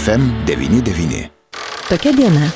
FM99. Tokia diena.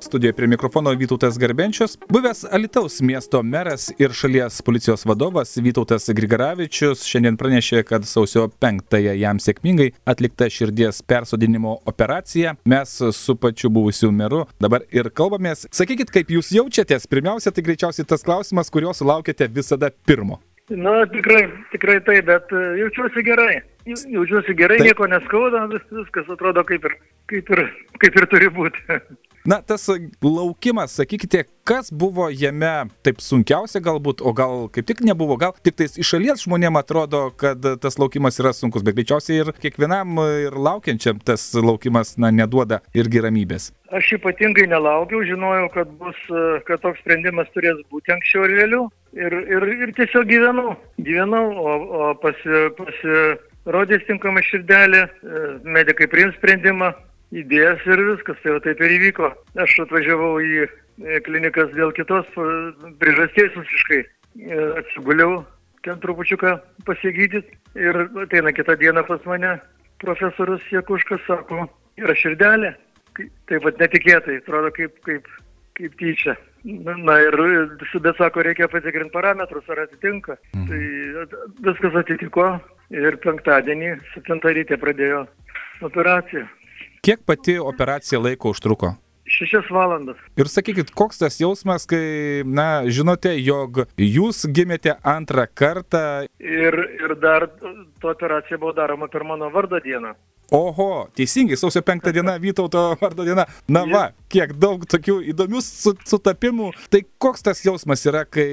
Studijoje prie mikrofono Vytautas Garbenčius, buvęs Alitaus miesto meras ir šalies policijos vadovas Vytautas Grigaravičius šiandien pranešė, kad sausio 5-ąją jam sėkmingai atlikta širdies persodinimo operacija. Mes su pačiu buvusiu meru dabar ir kalbamės. Sakykit, kaip jūs jaučiatės? Pirmiausia, tai greičiausiai tas klausimas, kurio sulaukėte visada pirmo. Na, tikrai, tikrai taip, bet e, jaučiuosi gerai. Jau- Jaučiuosi gerai, Taip. nieko neskauda, vis, viskas atrodo kaip ir, kaip, ir, kaip ir turi būti. Na, tas laukimas, sakykite, kas buvo jame taip sunkiausia galbūt, o gal kaip tik nebuvo, gal tik tais iš šalies žmonėm atrodo, kad tas laukimas yra sunkus, bet greičiausiai ir kiekvienam ir laukiančiam tas laukimas, na, neduoda irgi ramybės. Aš ypatingai nelaukiau, žinojau, kad, bus, kad toks sprendimas turės būti anksčiau ir vėliau. Ir, ir, ir tiesiog gyvenau. Gyvenau, o, o pasi, pasirodys tinkama širdelė, e, medikai priims sprendimą, įdės ir viskas, tai jau taip ir įvyko. Aš atvažiavau į e, klinikas dėl kitos e, priežasties visiškai. E, Atsiguliau ten trupučiuką pasigydyti ir ateina kitą dieną pas mane profesorius Jekuškas, sako, yra širdelė. Taip pat netikėtai, atrodo kaip, kaip, kaip tyčia. Na, ir bet sako, reikia patikrinti parametrus, ar atitinka. Mhm. Tai viskas atitiko ir penktadienį, 7 ryte pradėjo operaciją. Kiek pati operacija laiko užtruko? Šešias valandas. Ir sakykit, koks tas jausmas, kai, na, žinote, jog jūs gimėte antrą kartą. Ir, ir dar ta operacija buvo daroma per mano vardo dieną. Oho, teisingai, sausio penktą dieną Vytauto vardo diena. Na va, kiek daug tokių įdomių su- sutapimų. Tai koks tas jausmas yra, kai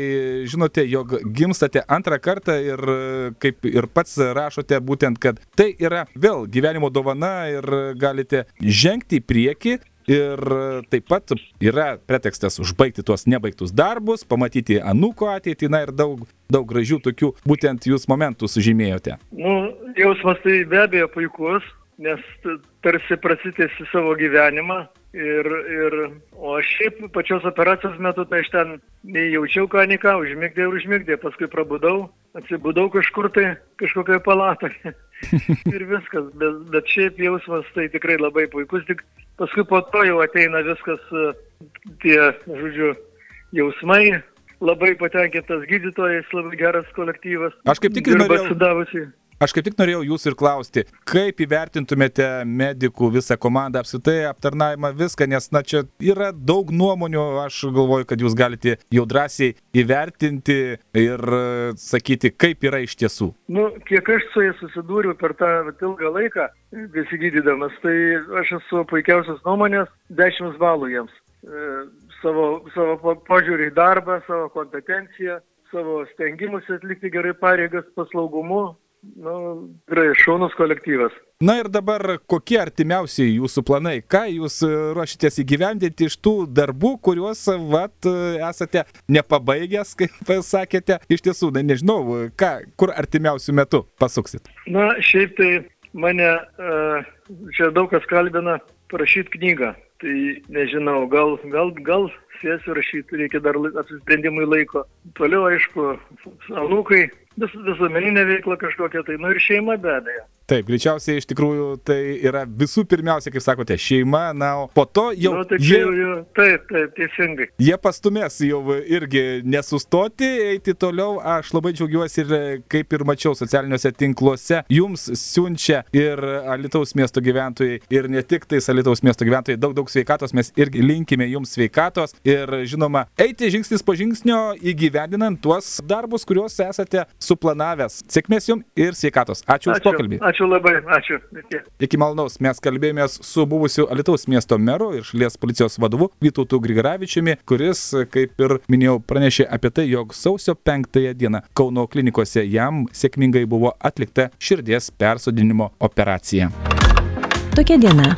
žinote, jog gimstate antrą kartą ir e, kaip ir pats rašote būtent, kad tai yra vėl gyvenimo dovana ir galite žengti į priekį. Ir taip pat yra pretekstas užbaigti tuos nebaigtus darbus, pamatyti anūko ateitį, na ir daug, daug gražių tokių būtent jūs momentų sužymėjote. Nu, jausmas tai be abejo puikus, nes tarsi prasitėsi savo gyvenimą. Ir, ir, o šiaip pačios operacijos metu tai aš ten nei jaučiau ką, nei ką, užmigdė ir užmigdė, paskui prabudau, atsibudau kažkur tai, kažkokioje palatoje. ir viskas, bet, bet šiaip jausmas tai tikrai labai puikus, tik paskui po to jau ateina viskas, e, tie, žodžiu, jausmai, labai patenkintas gydytojas, labai geras kolektyvas. Aš kaip tik ir norėjau-. Aš kaip tik norėjau jūsų ir klausti, kaip įvertintumėte medikų visą komandą, apskritai aptarnavimą viską, nes na čia yra daug nuomonių, aš galvoju, kad jūs galite jau drąsiai įvertinti ir e, sakyti, kaip yra iš tiesų. Nu, kiek aš su jais susidūriau per tą ilgą laiką, besigydydamas, tai aš esu puikiausios nuomonės, 10 balų jiems. E, savo, savo po- požiūrį į darbą, savo kompetenciją, savo stengimus atlikti gerai pareigas, paslaugumu. Nu, tikrai šaunus kolektyvas. Na ir dabar kokie artimiausi jūsų planai, ką jūs e, ruošitės įgyvendinti iš tų darbų, kuriuos vat, e, esate nepabaigęs, kaip sakėte, iš tiesų, na nežinau, e, ką, kur artimiausių metų pasuksit. Na, šiaip tai mane čia daug kas kalbina parašyti knygą. Tai nežinau, gal, gal, gal sėsiu rašyti, reikia dar apsisprendimui laiko. Toliau, aišku, anūkai, vis, visuomeninė veikla kažkokia, tai nu ir šeima be abejo. Taip, greičiausiai iš tikrųjų tai yra visų pirmiausia, kaip sakote, šeima, na, o po to jau nu, tai jie, jau, taip, taip, teisingai. jie pastumės jau irgi nesustoti, eiti toliau. Aš labai džiaugiuosi ir kaip ir mačiau socialiniuose tinkluose, jums siunčia ir Alitaus miesto gyventojai, ir ne tik tais Alitaus miesto gyventojai, daug, daug sveikatos, mes irgi linkime jums sveikatos ir žinoma, eiti žingsnis po žingsnio įgyvendinant tuos darbus, kuriuos esate suplanavęs. Sėkmės jums ir sveikatos. Ačiū, už pokalbį. Ačiū labai, ačiū. Iki. Iki malonaus mes kalbėjomės su buvusiu Alitaus miesto meru ir šalies policijos vadovu Vytautu Grigaravičiumi, kuris, kaip ir minėjau, pranešė apie tai, jog sausio 5 dieną Kauno klinikose jam sėkmingai buvo atlikta širdies persodinimo operacija. Tokia diena.